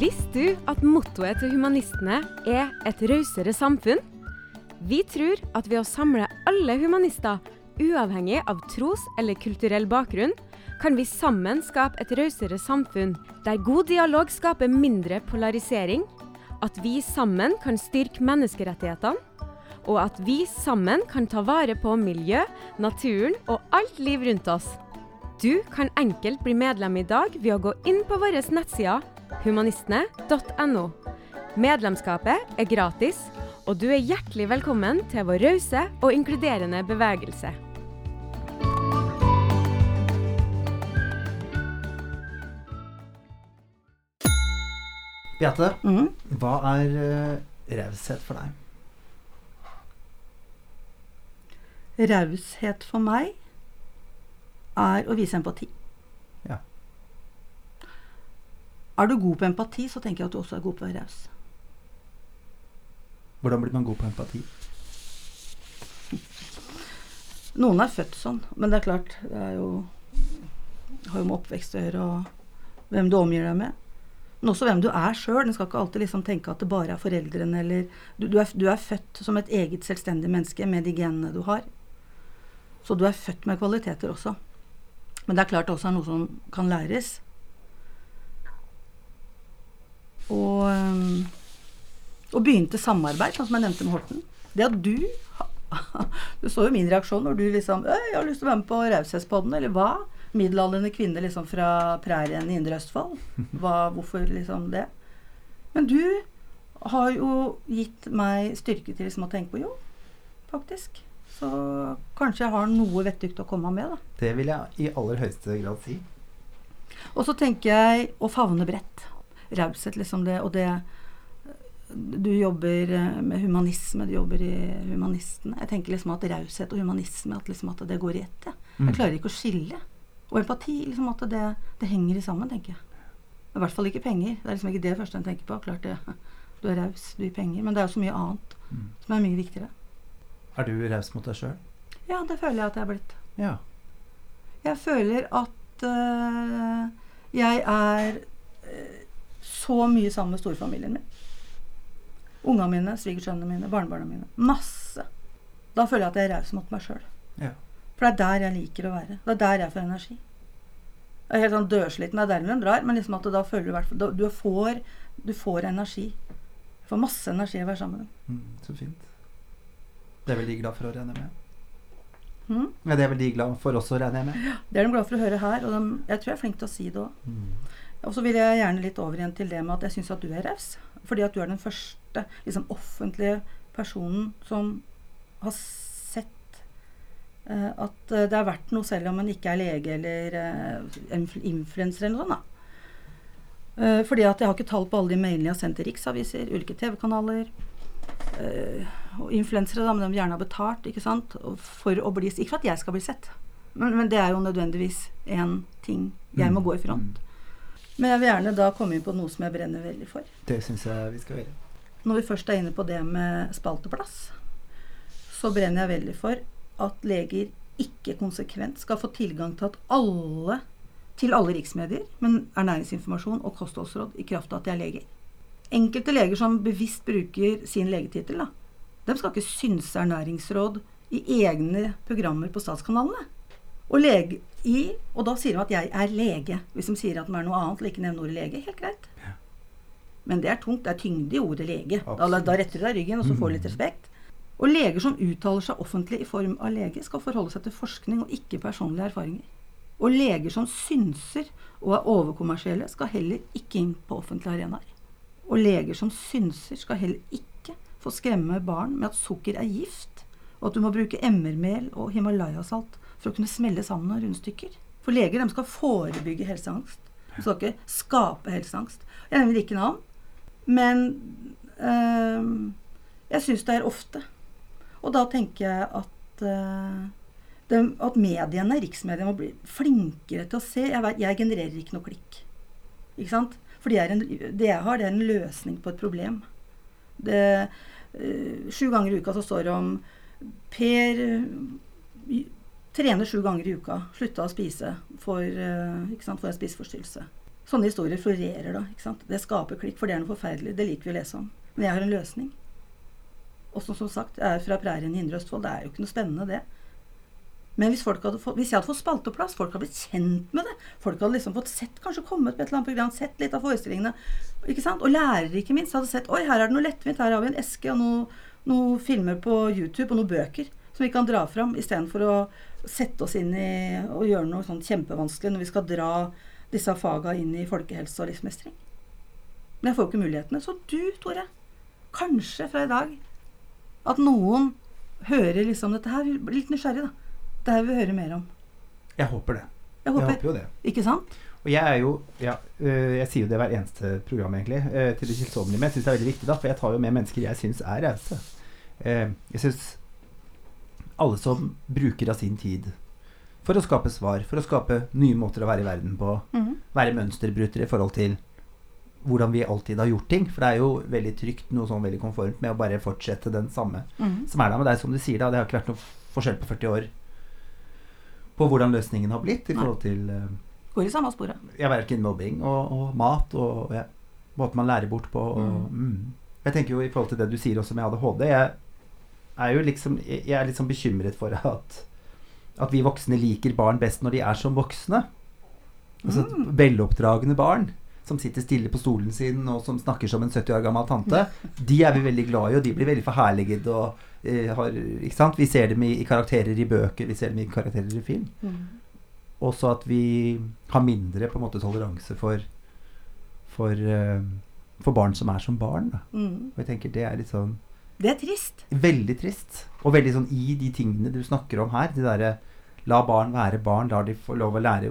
Visste du at mottoet til humanistene er 'et rausere samfunn'? Vi tror at ved å samle alle humanister, uavhengig av tros- eller kulturell bakgrunn, kan vi sammen skape et rausere samfunn, der god dialog skaper mindre polarisering, at vi sammen kan styrke menneskerettighetene, og at vi sammen kan ta vare på miljø, naturen og alt liv rundt oss. Du kan enkelt bli medlem i dag ved å gå inn på våre nettsider humanistene.no. Medlemskapet er gratis og du er hjertelig velkommen til vår rause og inkluderende bevegelse. Beate, mm. hva er uh, raushet for deg? Raushet for meg er å vise empati. Ja. Er du god på empati, så tenker jeg at du også er god på å være raus. Hvordan blir man god på empati? Noen er født sånn, men det er klart Det er jo, har jo med oppvekst å gjøre, og hvem du omgir deg med. Men også hvem du er sjøl. En skal ikke alltid liksom tenke at det bare er foreldrene eller du, du, er, du, er, født som et eget selvstendig menneske med de genene du har. Så du er født med kvaliteter også. Men det er klart det også er noe som kan læres. Og um, og begynte samarbeid, sånn som jeg nevnte med Horten. Det at du Du så jo min reaksjon når du liksom 'Jeg har lyst til å være med på Raushetspodden', eller hva? Middelaldrende kvinne liksom fra prærien i Indre Østfold. Hva, hvorfor liksom det? Men du har jo gitt meg styrke til liksom å tenke på jo, faktisk. Så kanskje jeg har noe vettugt å komme med, da. Det vil jeg i aller høyeste grad si. Og så tenker jeg å favne bredt. Raushet, liksom det, og det du jobber eh, med humanisme, du jobber i humanistene. Jeg tenker liksom at raushet og humanisme, at, liksom at det går i ett. Ja. Jeg mm. klarer ikke å skille. Og empati, liksom at det, det henger sammen, tenker jeg. I hvert fall ikke penger. Det er liksom ikke det første en tenker på. Klart det, du er raus, du gir penger. Men det er jo så mye annet mm. som er mye viktigere. Er du raus mot deg sjøl? Ja, det føler jeg at jeg er blitt. Ja. Jeg føler at øh, jeg er øh, så mye sammen med storfamilien min. Ungene mine, svigersønnene mine, barnebarna mine. Masse. Da føler jeg at jeg er raus mot meg sjøl. For det er der jeg liker å være. Det er der jeg får energi. Jeg er helt sånn dørsliten, det er der den drar, men liksom at du da føler du hvert fall du, får, du får energi. Du får masse energi av å være sammen med dem. Mm, så fint. Det er vel de glad for å regne med? Mm. Ja, det er vel de glad for også, regner jeg med? Det er de glad for å høre her, og de, jeg tror jeg er flink til å si det òg. Mm. Og så vil jeg gjerne litt over igjen til det med at jeg syns at du er raus. Fordi at du er den første liksom, offentlige personen som har at eh, det er verdt noe selv om en ikke er lege eller eh, influenser eller noe sånt. Eh, fordi at jeg har ikke tall på alle de mailene jeg har sendt til riksaviser, ulike TV-kanaler. eh, og influensere, da, men de gjerne har betalt, ikke sant, for å bli Ikke for at jeg skal bli sett, men, men det er jo nødvendigvis én ting jeg må Mm. gå i front. Men jeg vil gjerne da komme inn på noe som jeg brenner veldig for. Det syns jeg vi skal gjøre. Når vi først er inne på det med spalteplass, så brenner jeg veldig for at leger ikke konsekvent skal få tilgang til at alle til alle riksmedier, men ernæringsinformasjon og kostholdsråd i kraft av at de er leger. Enkelte leger som bevisst bruker sin legetittel, da, de skal ikke synse ernæringsråd i egne programmer på statskanalene. Og, lege, i, og da sier de at 'jeg er lege', hvis de sier at de er noe annet, eller ikke nevner ordet lege. Helt greit. Men det er tungt. Det er tyngde i ordet lege. Da, da retter du deg ryggen, og så får du litt respekt. Og leger som uttaler seg offentlig i form av lege, skal forholde seg til forskning og ikke personlige erfaringer. Og leger som synser og er overkommersielle, skal heller ikke inn på offentlige arenaer. Og leger som synser, skal heller ikke få skremme barn med at sukker er gift, og at du må bruke emmermel og Himalaya-salt for å kunne smelle sammen rundstykker. For leger de skal forebygge helseangst. De skal ikke skape helseangst. Jeg nevner ikke navn, men øh, jeg syns det er ofte. Og da tenker jeg at, øh, dem- at mediene, riksmediene, må bli flinkere til å se. Jeg, jeg genererer ikke noe klikk. Ikke sant? For det, jeg har, det er en løsning på et problem. Det, øh, sju ganger i uka så står det om Per øh, trener sju ganger i uka. Slutta å spise sant, for en spiseforstyrrelse. Sånne historier florerer da. Det skaper klikk, for det er noe forferdelig. Det liker vi å lese om. Men jeg har en løsning. Og som, sagt, jeg er fra prærien i Indre Østfold. Det er jo ikke noe spennende, det. Men hvis, hadde fått, hvis jeg hadde fått spalteplass, folk hadde blitt kjent med det. Folk hadde liksom fått sett, kanskje kommet på et eller annet program, sett litt av forestillingene. ikke sant? Og lærere, ikke minst, hadde sett Oi, her er det noe lettvint. Her har vi en eske og noe, noe filmer på YouTube og noen bøker som vi kan dra fram, istedenfor å sette oss inn i og gjøre noe sånn kjempevanskelig når vi skal dra disse faga inn i folkehelse og livsmestring. Men jeg får jo ikke mulighetene. Så du, Tore, kanskje fra i dag at noen hører liksom dette her, blir litt nysgjerrig, da. Det her vil vi høre mer om. Jeg håper det. Jeg håper, Jeg håper jo det. Ikke sant? Og jeg er jo ja, øh, Jeg sier jo det hver eneste program, egentlig, øh, til det kjedsommelige. Men jeg syns det er veldig viktig, da, for jeg tar jo med mennesker jeg syns er rause. Eh, jeg syns alle som bruker av sin tid for å skape svar, for å skape nye måter å være i verden på, Mhm. være mønsterbrytere i forhold til hvordan vi alltid har gjort ting. For det er jo veldig trygt, noe sånn veldig konformt, med å bare fortsette den samme mm. som er der. Men det er som du sier, da, det har ikke vært noe forskjell på 40 år på hvordan løsningen har blitt i forhold til uh, Går i samme sporet. ja, verken mobbing og, og mat og ja, måten man lærer bort på. Og, mm. Jeg tenker jo i forhold til det du sier også med ADHD Jeg er jo liksom Jeg er sånn bekymret for at at vi voksne liker barn best når de er som voksne. Altså Mm. veloppdragne barn som sitter stille på stolen sin og som snakker som en 70 år gammel tante. De er vi veldig glad i, og de blir veldig forherliget. Og, eh, har, ikke sant? Vi ser dem i, i karakterer i bøker, vi ser dem i karakterer i film. Mm. Også at vi har mindre på en måte toleranse for for, uh, for barn som er som barn. Da. Mhm. Og jeg tenker det er litt sånn Det er trist. veldig trist. Og veldig sånn i de tingene du snakker om her. De derre La barn være barn. La de få lov å lære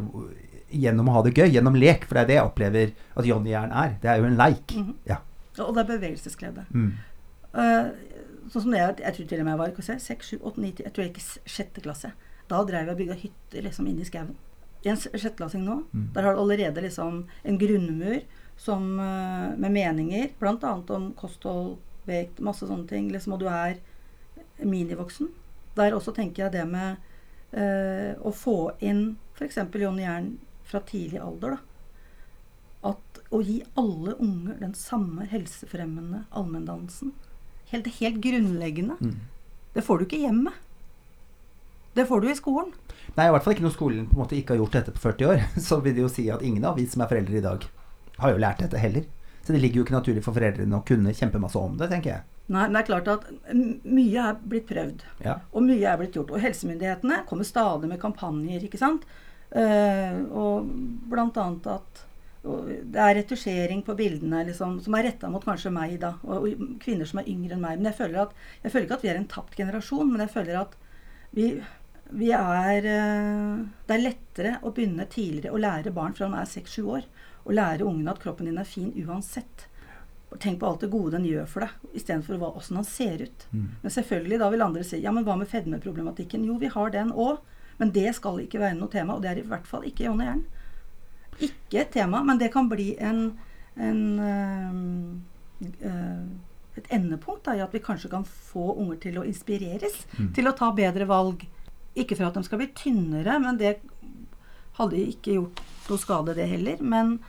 gjennom å ha det gøy. Gjennom lek. For det er det jeg opplever at Johnny Jern er. Det er jo en leik. Mhm. Ja. Og det er bevegelsesglede. Mm. Uh, sånn som det er, jeg tror til og med jeg var jeg si, seks, sju, åtte, ni, ti, jeg tror jeg gikk i sjette klasse. Da drev jeg og bygga hytter liksom inne i skauen. I en sjetteklassing nå, Mm. der har du allerede liksom en grunnmur som, uh, med meninger, bl.a. om kosthold, vekt, masse sånne ting. Liksom, og du er minivoksen. Der også tenker jeg det med uh, å få inn f.eks. Jonny Jern fra tidlig alder. da at å gi alle unger den samme helsefremmende allmenndannelsen helt, helt grunnleggende. Mm. Det får du ikke hjemme. Det får du i skolen. Nei, i hvert fall ikke når skolen på en måte ikke har gjort dette på 40 år. Så vil det jo si at ingen av vi som er foreldre i dag, har jo lært dette heller. Så det ligger jo ikke naturlig for foreldrene å kunne kjempemasse om det, tenker jeg. Nei, men det er klart at mye er blitt prøvd. Ja. Og mye er blitt gjort. Og helsemyndighetene kommer stadig med kampanjer, ikke sant. Eh, og blant annet at det er retusjering på bildene liksom, som er retta mot kanskje meg, da. Og, og kvinner som er yngre enn meg. Men jeg føler, at, jeg føler ikke at vi er en tapt generasjon, men jeg føler at vi, vi er eh, Det er lettere å begynne tidligere å lære barn fra de er seks-sju år. Å lære ungene at kroppen din er fin uansett. Og Tenk på alt det gode den gjør for deg, istedenfor åssen han ser ut. Mm. Men selvfølgelig, da vil andre si ja, men hva med fedmeproblematikken? Jo, vi har den òg, men det skal ikke være noe tema. Og det er i hvert fall ikke Jonny Jern. Ikke et tema, men det kan bli en, en øh, øh, et endepunkt da, i at vi kanskje kan få unger til å inspireres Mm. til å ta bedre valg. Ikke for at de skal bli tynnere, men det hadde ikke gjort noe skade, det heller. Men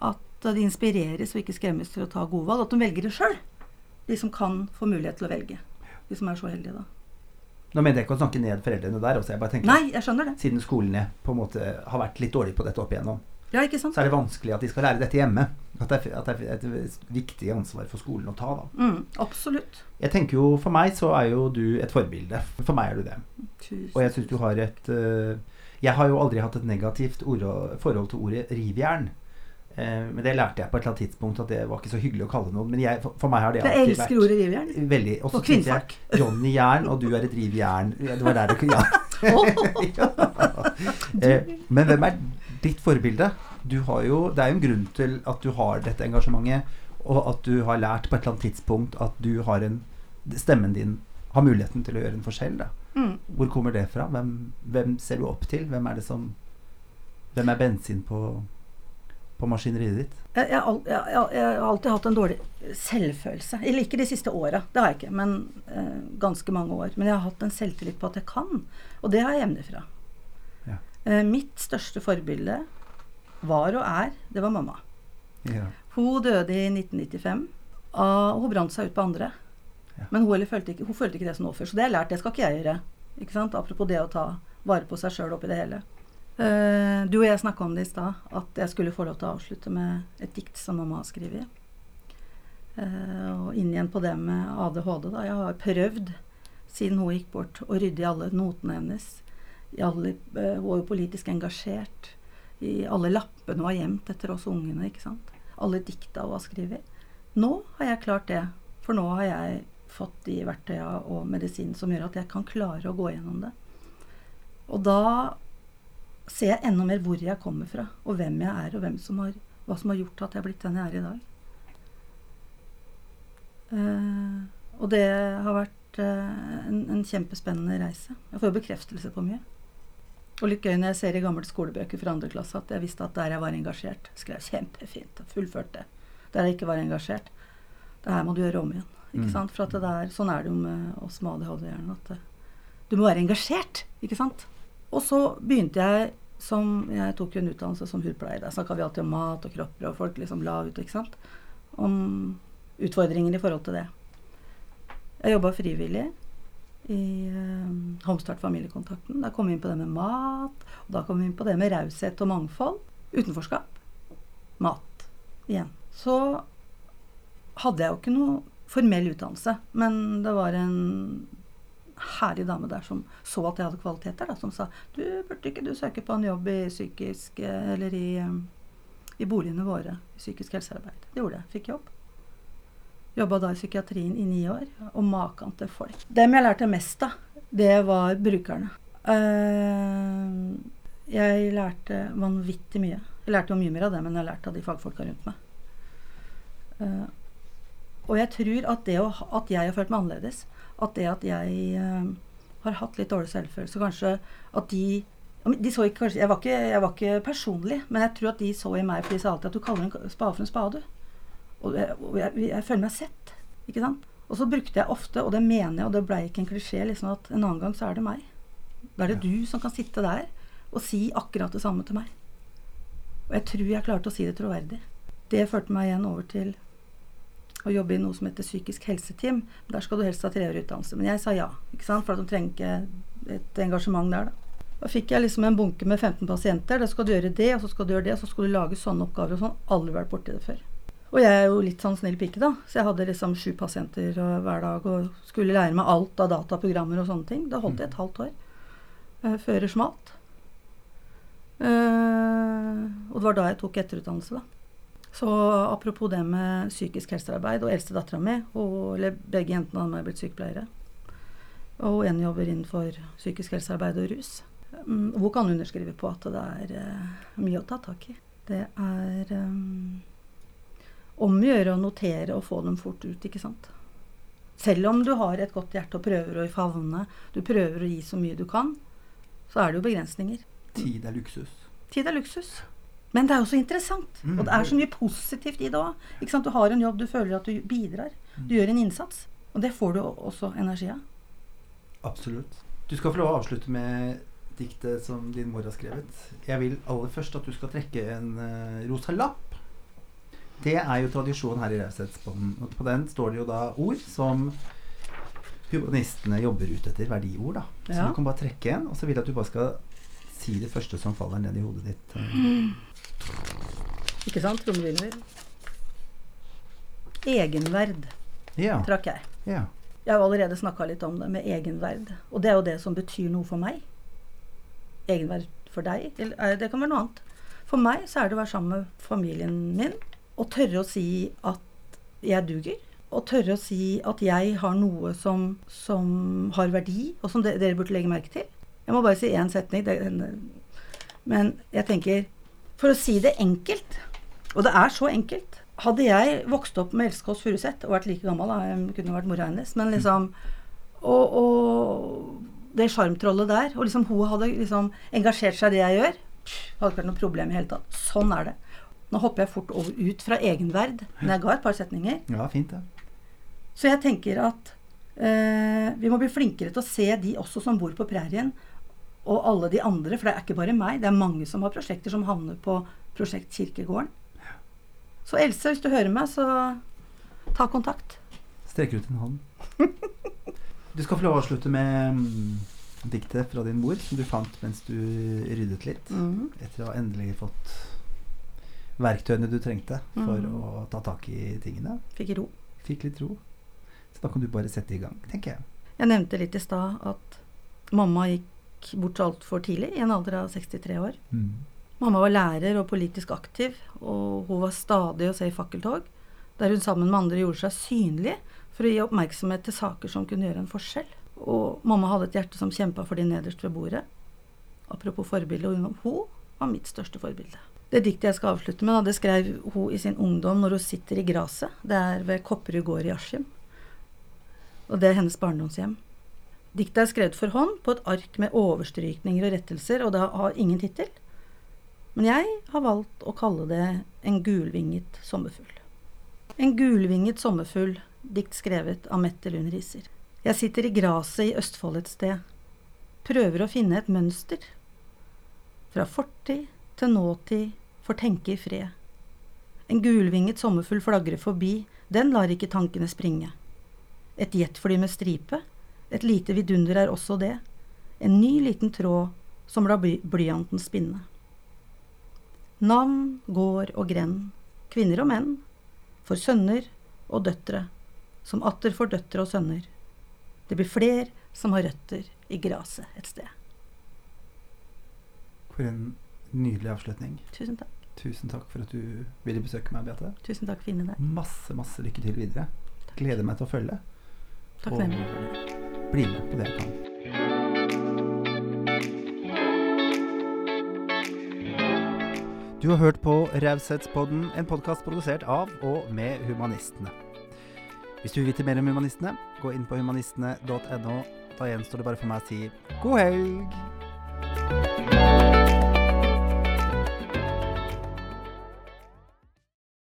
at de inspireres og ikke skremmes til å ta gode valg. At de velger det sjøl. De som kan få mulighet til å velge. De som er så heldige, da. Nå mener jeg ikke å snakke ned foreldrene der også. Jeg bare tenker Nei, jeg skjønner det. Siden skolene på en måte har vært litt dårlige på dette opp igjennom, Ja, ikke sant? så er det vanskelig at de skal lære dette hjemme. At det er, at det er et viktig ansvar for skolen å ta, da. Mm, absolutt. Jeg tenker jo, For meg så er jo du et forbilde. For meg er du det. Tusen. Og jeg syns du har et uh, Jeg har jo aldri hatt et negativt ord, forhold til ordet rivjern. Eh, men det lærte jeg på et eller annet tidspunkt at det var ikke så hyggelig å kalle noen. Men jeg, for, meg har det Jeg alltid elsker ordet rivjern. Veldig. Og jeg kvinnfolk. Johnny Jern, og du er et rivjern. Det var der det kunne ja. Eh, Men hvem er ditt forbilde? Du har jo, det er jo en grunn til at du har dette engasjementet, og at du har lært på et eller annet tidspunkt at du har en Stemmen din har muligheten til å gjøre en forskjell. Da. Mm. Hvor kommer det fra? Hvem, hvem ser du opp til? Hvem er det som Hvem er bensin på, på maskineriet ditt? Jeg, jeg, jeg, jeg, har alltid hatt en dårlig selvfølelse. Eller ikke de siste åra, det har jeg ikke, men eh, ganske mange år. Men jeg har hatt en selvtillit på at jeg kan, og det har jeg hjemmefra. Ja. Eh, mitt største forbilde var og er, det var mamma. Ja. Hun døde i 1995. ah, og hun brant seg ut på andre. Ja. Men hun, følte ikke, hun følte ikke det som før. Så det har jeg lært, det skal ikke jeg gjøre. Apropos det å ta vare på seg sjøl oppi det hele. Eh, du og jeg snakka om det i stad, at jeg skulle få lov til å avslutte med et dikt som mamma har skrevet. Eh, og inn igjen på det med ADHD. Da. Jeg har prøvd, siden hun gikk bort, å rydde i alle notene hennes. Alle, eh, hun var jo politisk engasjert. I alle lappene hun har gjemt etter oss ungene. ikke sant? Alle dikta hun har skrevet. Nå har jeg klart det, for nå har jeg fått de verktøya og medisinen som gjør at jeg kan klare å gå gjennom det. Og da ser jeg enda mer hvor jeg kommer fra, og hvem jeg er, og hvem som har, hva som har gjort at jeg er blitt den jeg er i dag. Uh, og det har vært uh, en, en kjempespennende reise. Jeg får jo bekreftelse på mye. Og litt gøy når jeg ser i gamle skolebøker fra andre klasse at jeg visste at der jeg var engasjert, skrev kjempefint og fullførte. Der jeg ikke var engasjert, det her må du gjøre om igjen. Ikke Mm. sant? For at det der, sånn er det jo med oss med ADHD-hjernen. At du må være engasjert, ikke sant. Og så begynte jeg som Jeg tok jo en utdannelse som hudpleier. Der snakka vi alltid om mat og kropper, og folk liksom la ut, ikke sant. Om utfordringer i forhold til det. Jeg jobba frivillig i eh, Homstart familiekontakten. Da kom vi inn på det med mat, og da kom vi inn på det med raushet og mangfold. Utenforskap. Mat. Igjen. Så hadde jeg jo ikke noe formell utdannelse, men det var en herlig dame der som så at jeg hadde kvaliteter, da, som sa du burde ikke du søke på en jobb i psykisk eh, eller i, eh, i boligene våre, i psykisk helsearbeid. Det gjorde jeg. Fikk jobb. Jobba da i psykiatrien i ni år, og maken til folk. Dem jeg lærte mest av, det var brukerne. Eh, jeg lærte vanvittig mye. Jeg lærte jo mye mer av dem enn jeg lærte av de fagfolka rundt meg. Og jeg tror at det å, at jeg har følt meg annerledes, at det at jeg eh, har hatt litt dårlig selvfølelse, kanskje at de de så ikke, kanskje, jeg, var ikke, jeg var ikke personlig, men jeg tror at de så i meg, for de sa alltid at du kaller en spade for en spade. Og jeg, og jeg, jeg føler meg sett. ikke sant? Og så brukte jeg ofte, og det mener jeg, og det blei ikke en klisjé, liksom at en annen gang så er det meg. Da er det du som kan sitte der og si akkurat det samme til meg. Og jeg tror jeg klarte å si det troverdig. Det førte meg igjen over til å jobbe i noe som heter psykisk helseteam. Der skal du helst ha treårig utdannelse. Men jeg sa ja, for at de trenger ikke et engasjement der. Da. da fikk jeg liksom en bunke med 15 pasienter. Da skal du gjøre det, og så skal du gjøre det, og så skal du lage sånne oppgaver og sånn. Aldri vært borti det før. Og jeg er jo litt sånn snill pike, da. Så jeg hadde liksom sju pasienter hver dag og skulle lære meg alt av dataprogrammer og sånne ting. Da holdt jeg et halvt år uh, før det smalt. Uh, og det var da jeg tok etterutdannelse, da. Så apropos det med psykisk helsearbeid, og eldstedattera mi, eller begge jentene hadde meg blitt sykepleiere. Og en jobber innenfor psykisk helsearbeid og rus. Um, hun kan underskrive på at det er uh, mye å ta tak i. Det er um, om å gjøre å notere og få dem fort ut, ikke sant. Selv om du har et godt hjerte og prøver å favne, du prøver å gi så mye du kan, så er det jo begrensninger. Tid er luksus. Tid er luksus. Men det er jo så interessant. Mm. Og det er så mye positivt i det òg. Du har en jobb, du føler at du bidrar. Du gjør en innsats. Og det får du også energi av. Absolutt. Du skal få lov å avslutte med diktet som din mor har skrevet. Jeg vil aller først at du skal trekke en uh, rosa lapp. Det er jo tradisjon her i Raushetsbånden. Og på den står det jo da ord som humanistene jobber ut etter. Verdiord, da. Så ja. du kan bare trekke en, og så vil jeg at du bare skal si det første som faller ned i hodet ditt. Mm. Ikke sant? Trommevirvel. Egenverd ja. trakk jeg. Ja. Jeg har allerede snakka litt om det med egenverd. Og det er jo det som betyr noe for meg. Egenverd for deg. Eller det kan være noe annet. For meg så er det å være sammen med familien min og tørre å si at jeg duger. Og tørre å si at jeg har noe som, som har verdi, og som dere burde legge merke til. Jeg må bare si én setning. Men jeg tenker For å si det enkelt, og det er så enkelt Hadde jeg vokst opp med Else Kåss Furuseth og vært like gammel, da, jeg kunne vært mora hennes, men liksom Og, og det sjarmtrollet der, og liksom hun hadde liksom engasjert seg i det jeg gjør, hadde ikke vært noe problem i hele tatt. Sånn er det. Nå hopper jeg fort over, ut fra egenverd, men jeg ga et par setninger. Ja, fint det. Så jeg tenker at eh, vi må bli flinkere til å se de også som bor på prærien, og alle de andre, for det er ikke bare meg. Det er mange som har prosjekter som havner på Prosjekt Kirkegården. Så Else, hvis du hører meg, så ta kontakt. Streker ut en hånd. Du skal få lov å avslutte med mm, diktet fra din mor som du fant mens du ryddet litt. Mm. Etter å ha endelig fått verktøyene du trengte for mm. å ta tak i tingene. Fikk ro. Fikk litt ro. Så da kan du bare sette i gang, tenker jeg. Jeg nevnte litt i stad at mamma gikk bort altfor tidlig, i en alder av 63 år. Mm. Mamma var lærer og politisk aktiv, og hun var stadig å se i fakkeltog, der hun sammen med andre gjorde seg synlig for å gi oppmerksomhet til saker som kunne gjøre en forskjell. Og mamma hadde et hjerte som kjempa for de nederst ved bordet. Apropos forbilde, hun var mitt største forbilde. Det diktet jeg skal avslutte med, det skrev hun i sin ungdom når hun sitter i gresset. Det er ved Kopperud gård i Askim. Og det er hennes barndomshjem. Diktet er skrevet for hånd på et ark med overstrykninger og rettelser, og det har ingen tittel. Men jeg har valgt å kalle det En gulvinget sommerfugl. En gulvinget sommerfugl, dikt skrevet av Mette Lund Riser. Jeg sitter i graset i Østfold et sted. Prøver å finne et mønster. Fra fortid til nåtid får tenke i fred. En gulvinget sommerfugl flagrer forbi, den lar ikke tankene springe. Et jetfly med stripe et lite vidunder er også det, en ny liten tråd som lar blyanten spinne. Navn, gård og grend, kvinner og menn, for sønner og døtre, som atter for døtre og sønner. Det blir fler som har røtter i graset et sted. For en nydelig avslutning. Tusen takk. Tusen takk for at du ville besøke meg, Beate. Tusen takk, finne deg. Masse, masse lykke til videre. Takk. Gleder meg til å følge. Takk for det bli med på det jeg kan. Du har hørt på Raushetspodden, en podkast produsert av og med Humanistene. Hvis du vil vite mer om Humanistene, gå inn på humanistene.no. Da gjenstår det bare for meg å si god helg!